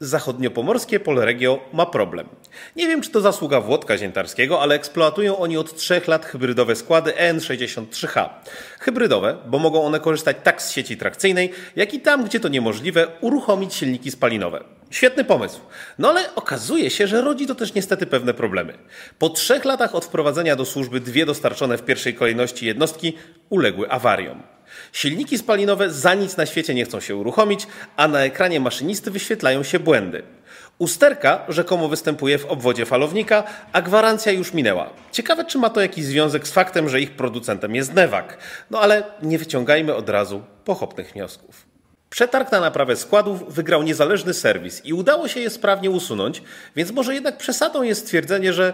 Zachodniopomorskie Polregio ma problem. Nie wiem, czy to zasługa Włodka Ziętarskiego, ale eksploatują oni od trzech lat hybrydowe składy EN63H. Hybrydowe, bo mogą one korzystać tak z sieci trakcyjnej, jak i tam, gdzie to niemożliwe, uruchomić silniki spalinowe. Świetny pomysł. No ale okazuje się, że rodzi to też niestety pewne problemy. Po trzech latach od wprowadzenia do służby dwie dostarczone w pierwszej kolejności jednostki uległy awariom. Silniki spalinowe za nic na świecie nie chcą się uruchomić, a na ekranie maszynisty wyświetlają się błędy. Usterka rzekomo występuje w obwodzie falownika, a gwarancja już minęła. Ciekawe, czy ma to jakiś związek z faktem, że ich producentem jest Newak. No ale nie wyciągajmy od razu pochopnych wniosków. Przetarg na naprawę składów wygrał niezależny serwis i udało się je sprawnie usunąć, więc może jednak przesadą jest stwierdzenie, że